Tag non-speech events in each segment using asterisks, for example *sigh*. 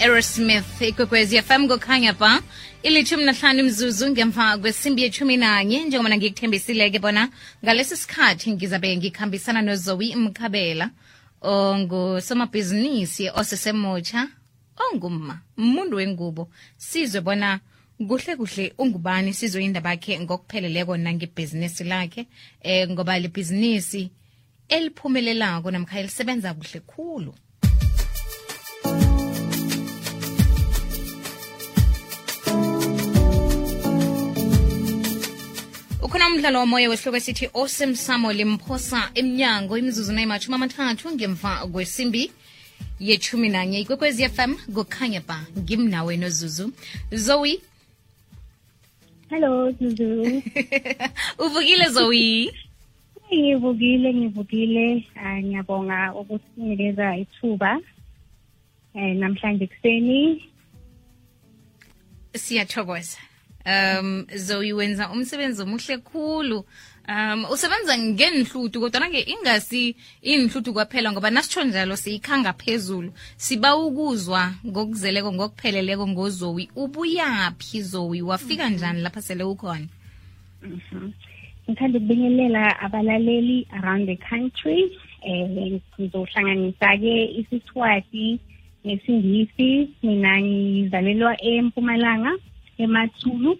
aerosmith ikwekwezi fm kukhanya ba ilithumi nahlanu imzuzu ngemva kwesimbi yethumi nanye njengoba ngikuthembisile bona ngalesi sikhathi ngizabe ngikhambisana nozowi mkhabela ongusomabhizinisi osesemutsha onguma umuntu wengubo. Sizwe bona kuhle kuhle ungubani sizwe indaba yakhe ngokupheleleko nangebhizinisi lakhe eh ngoba libhizinisi eliphumelelako namkha elisebenza kuhle khulu ukhona umdlalo womoya wesihloko esithi osemsamo limphosa emnyango imizuzu nayimathumi amathathu ngemva kwesimbi yechumi nanye. Ikwekwezi fm kukhanya ba ngimnawe nozuzu. Zoe? Hello Zuzu. *laughs* uvukile zoe? Ngivukile ngivukile. Ah, ngiyabonga ukuthi ninikeza ithuba um namhlanje ekuseni. Siyathokoza um zoyiwenza wenza umsebenzi omuhle khulu. Um usebenza ngenhluthu kodwana-ke ingasi inhluthu kwaphela ngoba nasitsho njalo siyikhanga phezulu. Siba ukuzwa ngokuzeleko ngokupheleleko ngozowi. Ubuyaphi zowi? Wafika njani lapha sele ukhona? Ngithanda ukubingelela abalaleli around the country. Um ngizohlanganisa ke isiswati nesingisi. Mina ngizalelwa eMpumalanga eMathulu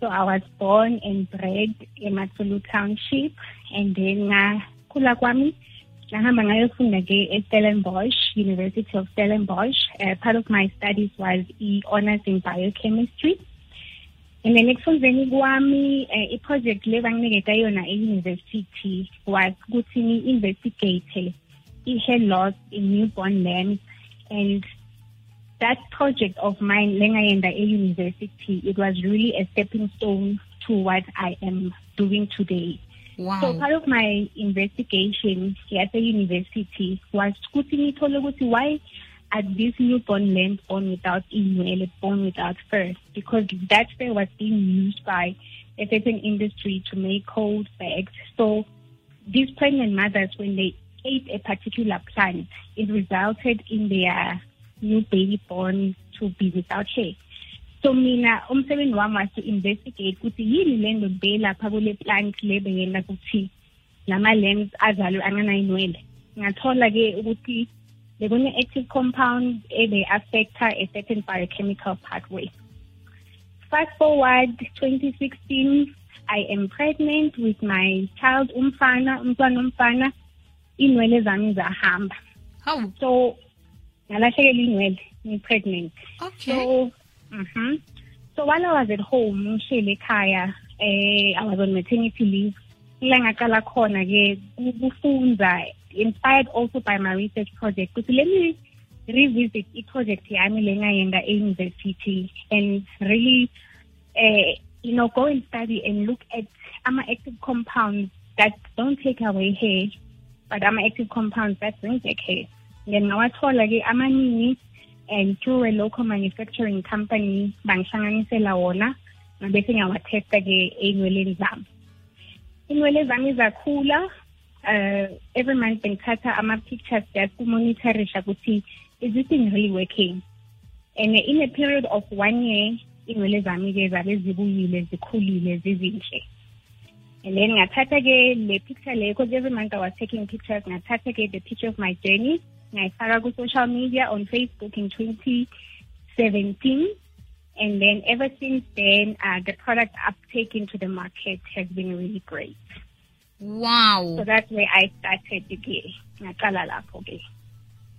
so I was born and bred eMathulu township and then ngakhula kwami ngahamba ngayofunda ke University of Stellenbosch. Uh, part of my studies was e-honors in biochemistry. And then ekufundeni kwami eh, i-project le banginiketa yona e-university was ukuthi ngi-investigate i-hair loss in newborn lambs and that project of mine lengayenda e-university it was really a stepping stone to what I am doing today. wow So part of my investigation here at the university was ukuthi why are these newborn lambs born without inwele, born without fur? Because that fur was being used by a certain industry to make coat bags. So these pregnant mothers, when they ate a particular plant, it resulted in their new baby born to be without hair. So mina umsebenzi wami was to investigate ukuthi yini le nto beyilapha kule plant le beyela ukuthi lama lambs azalwe anganayinwele. Ngathola ke ukuthi bekune-active compound ebe-affecta a certain biochemical pathway. Fast forward 2016 i am pregnant with my child umfana umntwana umfana. Inwele zami zahamba. Hawu. So ngalahlekelwa inwele ngi-pregnant okay. So mhm. So while i was at home ngihlele ekhaya eh i was on maternity leave. Ila ngaqala khona ke ukufunda inspired also by my research project. Ukuthi let me revisit i-project yami lengayenza e-university and really uh, you know go and study and look at ama-active compounds that don't take away hair but ama-active compounds that bring back hair then ngawathola ke amaningi and through a local manufacturing company bangihlanganisela wona ngabese ngiyawatesta ke ey'nweleni zami. Inwele zami zakhula uh every month bengithatha ama-pictures just kumonitorisha ukuthi is this thing really working? And in a period of one year inwele zami ke zabe zibuyile zikhulile zizinhle. And then ngathatha ke le picture leyo because every month i was taking pictures ngathatha ke the picture of my journey ngayifaka ku-social media on facebook in 2017 and then ever since then uh, the product uptake into the market has been really great. Wow. So that's where i started ke ngaqala lapho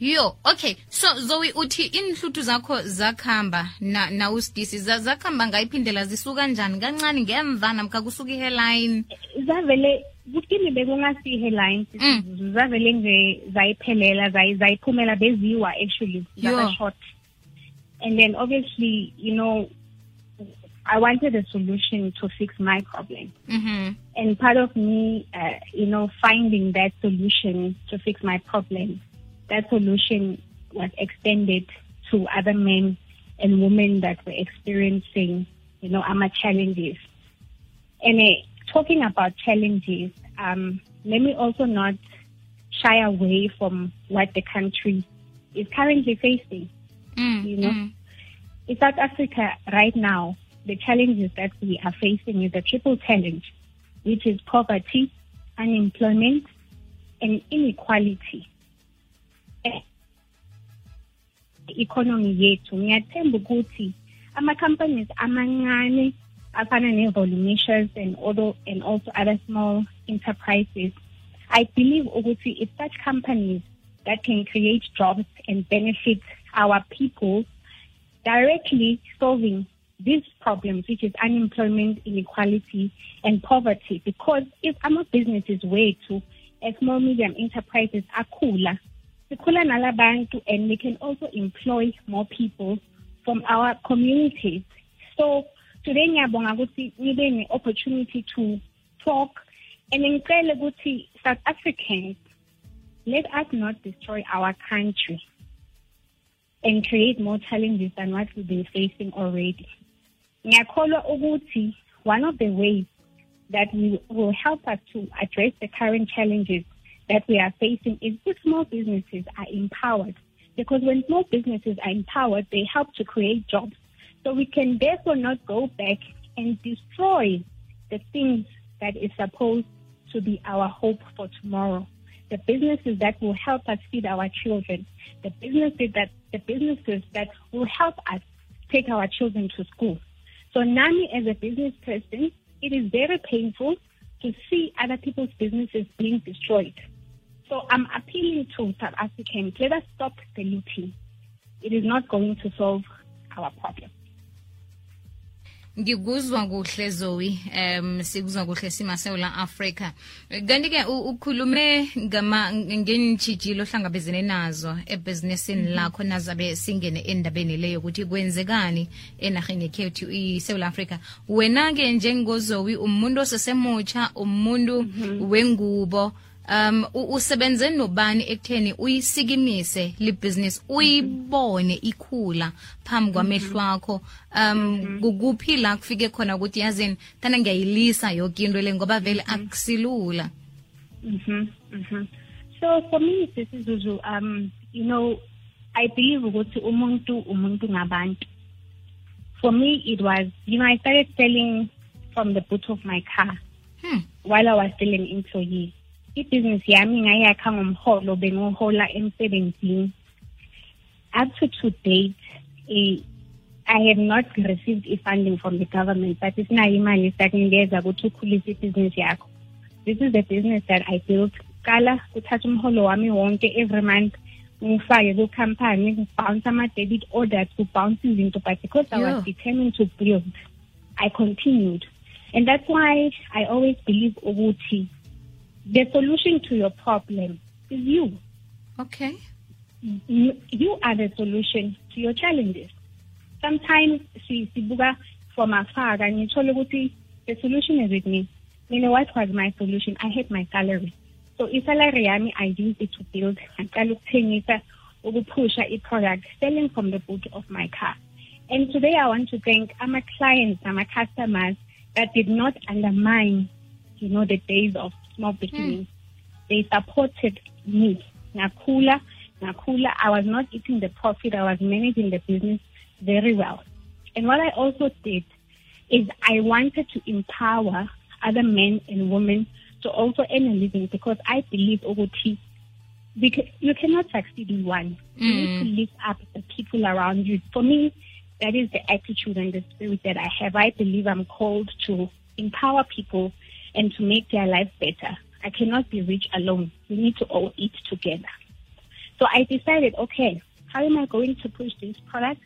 yo okay. So zoe uthi inhluthu zakho zakhamba na, na usidisi za- zakhamba ngayiphindela zisuka njani? Kancane ngemva namkha kusuka i-hairline zavele kutini bekungasi-headline Mm. zavele nje zayiphelela zayi- zayiphumela beziwa actually Yo. zaba short. And then obviously you know i wanted a solution to fix my problem. Mhm and part of me, uh, you know, finding that solution to fix my problem, that solution was extended to other men and women that were experiencing, you know, AMA challenges. And uh, talking about challenges, um, let me also not shy away from what the country is currently facing. Mm, you know. mm. In South Africa right now, the challenges that we are facing is a triple challenge, which is poverty, unemployment, and inequality. Economy yethu ngiyathemba ukuthi ama-companies amancane afana ne-volumicious and also, and also other small enterprises i believe ukuthi it's such companies that can create jobs and benefit our people directly solving these problems, which is unemployment, inequality, and poverty. Because if our businesses way to small medium enterprises akhula, sikhula nalabantu, and we can also employ more people from our communities. So today ngiyabonga ukuthi ngibe ne-opportunity to talk and ngicele ukuthi South Africans let us not destroy our country and create more challenges than what we've been facing already. Ngiyakholwa ukuthi one of the ways that we will help us to address the current challenges that we are facing is if small businesses are empowered. Because when small businesses are empowered, they help to create jobs. So we can therefore not go back and destroy the things that is supposed to be our hope for tomorrow. The businesses that will help us feed our children, the businesses that the businesses that will help us take our children to school. So Nami as a business person, it is very painful to see other people's businesses being destroyed. So I'm appealing to South Africans, let us stop the looting. It is not going to solve our problem. ngikuzwa kuhle zowi um sikuzwa kuhle simasewula africa kanti-ke ukhulume ngama ngenitshijilo ohlangabezene nazo ebhizinisini lakho nazabe singene endabeni leyo ukuthi kwenzekani enarheni yekhethu isewula africa wena-ke njengozowi umuntu osesemutsha umuntu wengubo um usebenze nobani ekutheni uyisikimise libhizinisi uyibone ikhula phambi kwamehlo akho um kukuphi la kufike khona ukuthi yazini thana ngiyayilisa yonke into le ngoba vele akusilula mhm mhm So for me, this is Zuzu, um, you know, I believe ukuthi umuntu umuntu ngabantu. For me, it was, you know, I started selling from the boot of my car hmm. while I was still an employee. Ibhizinisi yami ngayakha ngomholo bengihola emsebenzini. Up to to date, eh, I have not received a funding from the government, but it's not imali sakunikeza ukuthi ukhulise ibhizinisi yakho. This is the business that I built. Qala kuthatha umholo wami wonke every month ngifake ku-company ngibounce ama-debit orders kubounce izinto but because I was determined to build I continued and that's why I always believe ukuthi the solution to your problem is you okay you, you are the solution to your challenges. Sometimes si- sibuka from afar and you ngithole ukuthi the solution is with me. You know what was my solution? I had my salary. So isalary yami I used it to build ngaqala ukuthengisa ukuphusha i-product selling from the boot of my car. And today I want to thank my clients and my customers that did not undermine, you know, the days of small hmm. beginnings. They supported me. Nakula, Nakula, I was not eating the profit. I was managing the business very well. And what I also did is I wanted to empower other men and women to also earn a living because I believe Oguti, because you cannot succeed in one. You need hmm. to lift up the people around you. For me, that is the attitude and the spirit that I have. I believe I'm called to empower people and to make their life better. I cannot be rich alone. We need to all eat together. So I decided, okay, how am I going to push this product?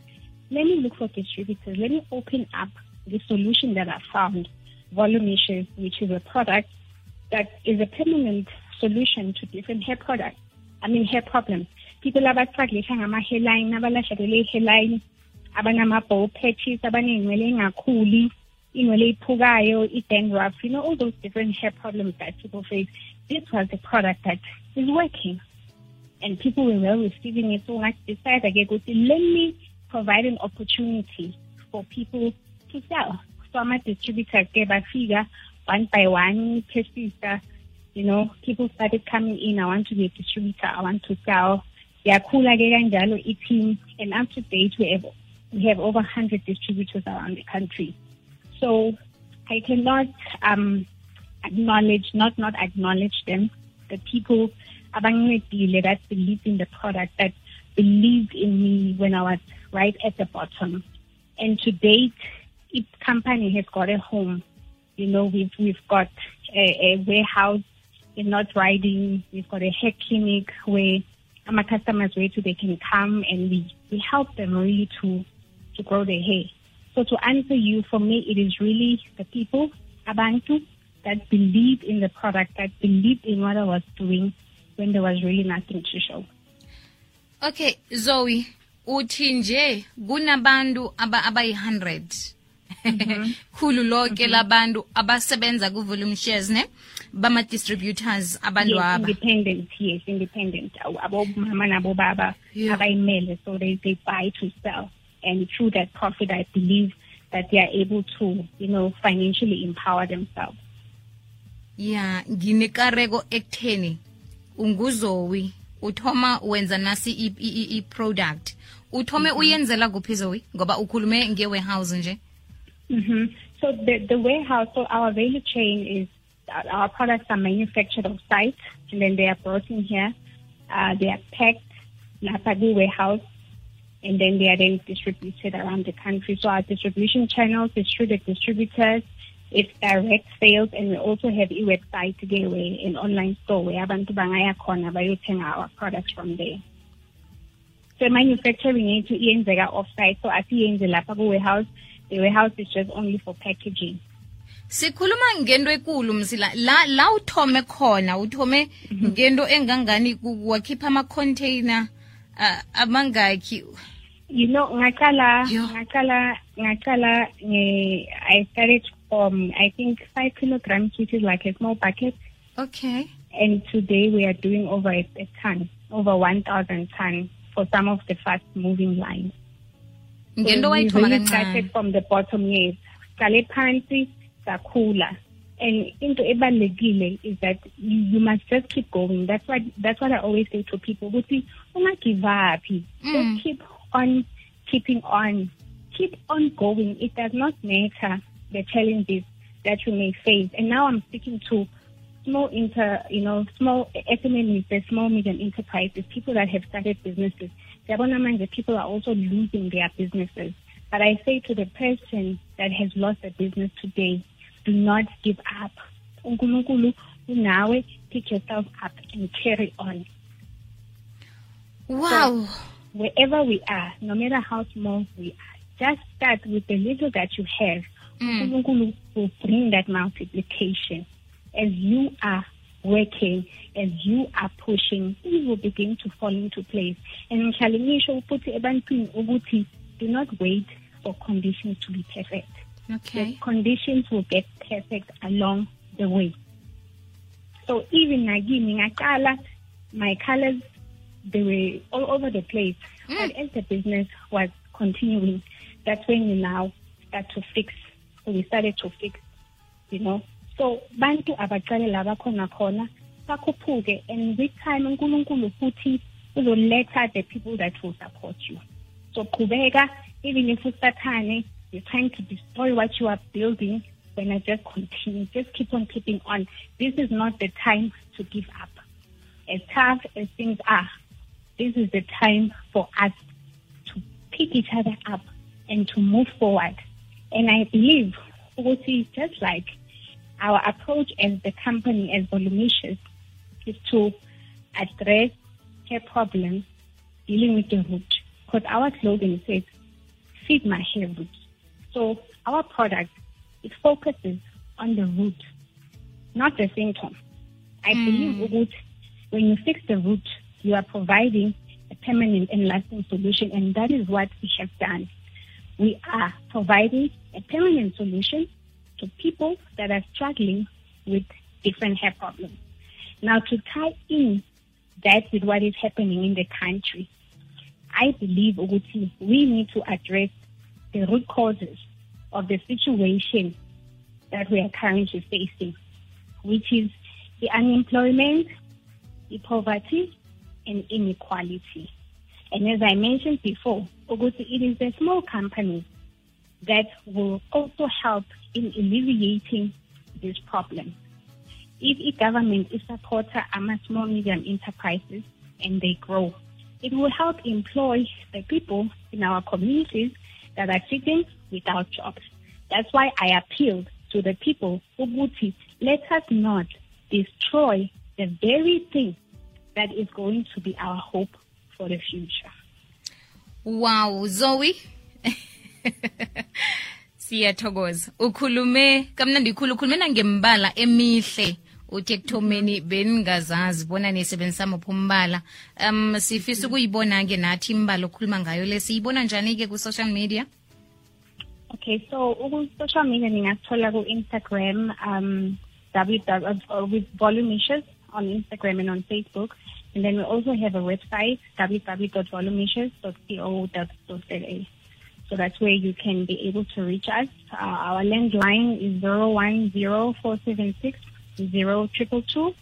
Let me look for distributors. Let me open up the solution that I found, Volumicious, which is a product that is a permanent solution to different hair products. I mean, hair problems. People abastruglisha ngama-hairline, abalahlekelwe i-hairline, abanama-bow patches, abaney'nwele inwele iphukayo, i-dandruff, you know, all those different hair problems that people face. This was a product that is working. And people were well receiving it. So I decided, good, let me provide an opportunity for people to sell. So I'm a distributor, gave a figure one by one, testista, you know, people started coming in. I want to be a distributor. I want to sell. yakhula ke kanjalo i-team and up to date we have we have over 100 distributors around the country so i cannot um acknowledge not not acknowledge them the people abangincedile that believed in the product that believed in me when i was right at the bottom and to date each company has got a home you know we've we've got a, a warehouse in North Riding. We've got a hair clinic where my customers where to they can come and we, we help them really to to grow their hair. So to answer you, for me, it is really the people, Abantu, that believed in the product, that believed in what I was doing when there was really nothing to show. Okay, Zoe, uthi nje kunabantu aba abayi-100 mm-hmm. *laughs* khulu lonke mm-hmm. labantu abasebenza ku-volume shares ne bama-distributors abantu yes, aba independent, yes, independent. Abomama nabobaba abayimele, so they, they buy to sell. And through that profit, I believe that they are able to, you know, financially empower themselves. ya nginekareko ekutheni unguzowi uthoma wenza nasi i-product. Uthome uyenzela kuphi zowi ngoba ukhulume nge-warehouse nje. Hmm So the, the warehouse, so our value chain is uh, our products are manufactured on site and then they are brought in here. Uh, they are packed. Lapha the warehouse and then they are then distributed around the country. So our distribution channels is through the distributors, it's direct sales, and we also have a website gateway, an online store where abantu bangaya khona bayothenga our products from there. So manufacturing yethu iyenzeka off-site, so asiyenze lapha ku-warehouse. The warehouse is just only for packaging. sikhuluma ngento ekulu msila la la uthome khona uthome ngento engangani wakhipha ama-container uh, amangakhi You know, ngaqala, ngaqala, ngaqala, I started from, I think, five kilograms, which is like a small bucket. okay And today we are doing over a, a ton, over 1,000 ton for some of the fast moving lines. ngento So wayithoma really started from the bottom, yes. Sale phansi, sakhula. And into ebalekile is that you, you must just keep going. That's what that's what I always say to people. Ukuthi unga give up. Mm. Just keep on keeping on. Keep on going. It does not matter the challenges that you may face. And now I'm speaking to small inter, you know, small SMEs, the small medium enterprises, people that have started businesses. Manje people are also losing their businesses. But I say to the person that has lost a business today, do not give up. unawe, pick yourself up and carry on. wow Wherever we are, no matter how small we are, just start with the little that you have. Mm. will bring that multiplication. As you are working, as you are pushing, things will begin to fall into place. And ngihlale ngisho ukuthi ebantwini ukuthi do not wait for conditions to be perfect. okay The conditions will get perfect along the way. So even ngaqala, my colors they were all over the place. Mm. But as the business was continuing, that's when we now start to fix. So we started to fix, you know. So bantu abaqale laba khona khona bakhuphuke and with time uNkulunkulu futhi uzoletha the people that will support you. So qhubeka even if usathane you're trying to destroy what you are building then I just continue just keep on keeping on this is not the time to give up as tough as things are this is the time for us to pick each other up and to move forward. And I believe ukuthi just like our approach as the company as Volumicious is to address hair problems dealing with the root. Because our slogan says feed my hair root so our product it focuses on the root not the symptom. I Mm. believe when you fix the root you are providing a permanent and lasting solution and that is what we have done we are providing a permanent solution to people that are struggling with different hair problems. Now, to tie in that with what is happening in the country, I believe Uguti, we need to address the root causes of the situation that we are currently facing, which is the unemployment, the poverty, and inequality. And as I mentioned before, it is the small companies that will also help in alleviating this problem. If a government is supporter ama small medium enterprises and they grow, it will help employ the people in our communities that are sitting without jobs. That's why I appealed to the people, Ubuti, let us not destroy the very thing that is going to be our hope for the future. wow zoe. *laughs* Siyathokoza ukhulume kamnandi khulu ukhulume nangembala emihle. Uthi ekuthomeni beningazazi bona nisebenzisa muphi umbala. Um sifisa ukuyibona-ke nathi imbala okhuluma ngayo le siyibona njani-ke ku-social media? Okay, so social media ningathola ku Instagram um uh, with volumicious on Instagram and on Facebook. And then we also have a website, www.volumicious.co.za. So that's where you can be able to reach us. Uh, our landline is 010-476-0222.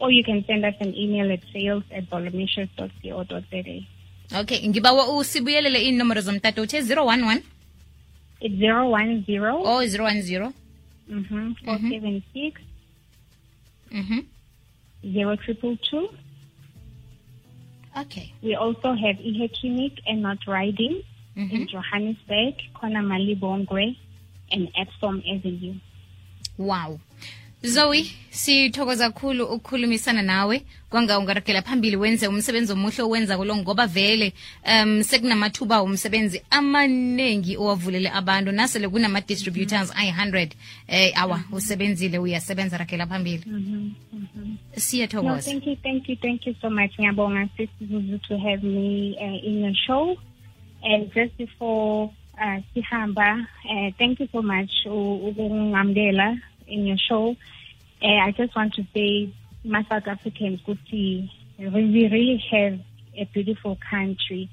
Or you can send us an email at sales at volumicious.co.za. okay ngibawa usibuyelele inomboro zomtata uthe 011 It's 010 oh 010 mm-hmm, 476 mhm 0222. okay We also have Ihe Clinic and North Riding in Johannesburg, Kona Malibongwe, and Epsom Avenue. wow zoe sithokoza kakhulu ukukhulumisana nawe. Kwanga ungarakela phambili wenze umsebenzi omuhle owenza kulo ngoba vele um sekunamathuba omsebenzi amaningi owavulele abantu. Nasele kunama-distributors ayi-100 eh awa usebenzile uyasebenza rakela phambili. No, siyathokoza. Thank you, thank you, thank you so much, ngiyabonga Sis Zuzu, to have me uh, in your show. And just before uh, Sihamba, uh, thank you so much, U- Ugungamdela, in your show. Uh, I just want to say, my South Africans, we really have a beautiful country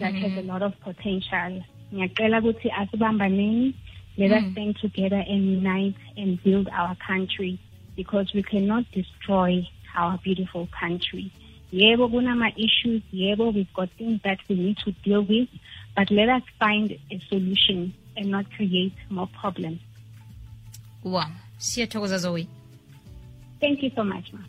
that has a lot of potential. Ngiyacela ukuthi asibambaneni, let us stand together and unite and build our country because we cannot destroy our beautiful country. Yebo kunama issues, yebo we've got things that we need to deal with, but let us find a solution and not create more problems. Wow siyathokoza zoe Thank you so much, ma.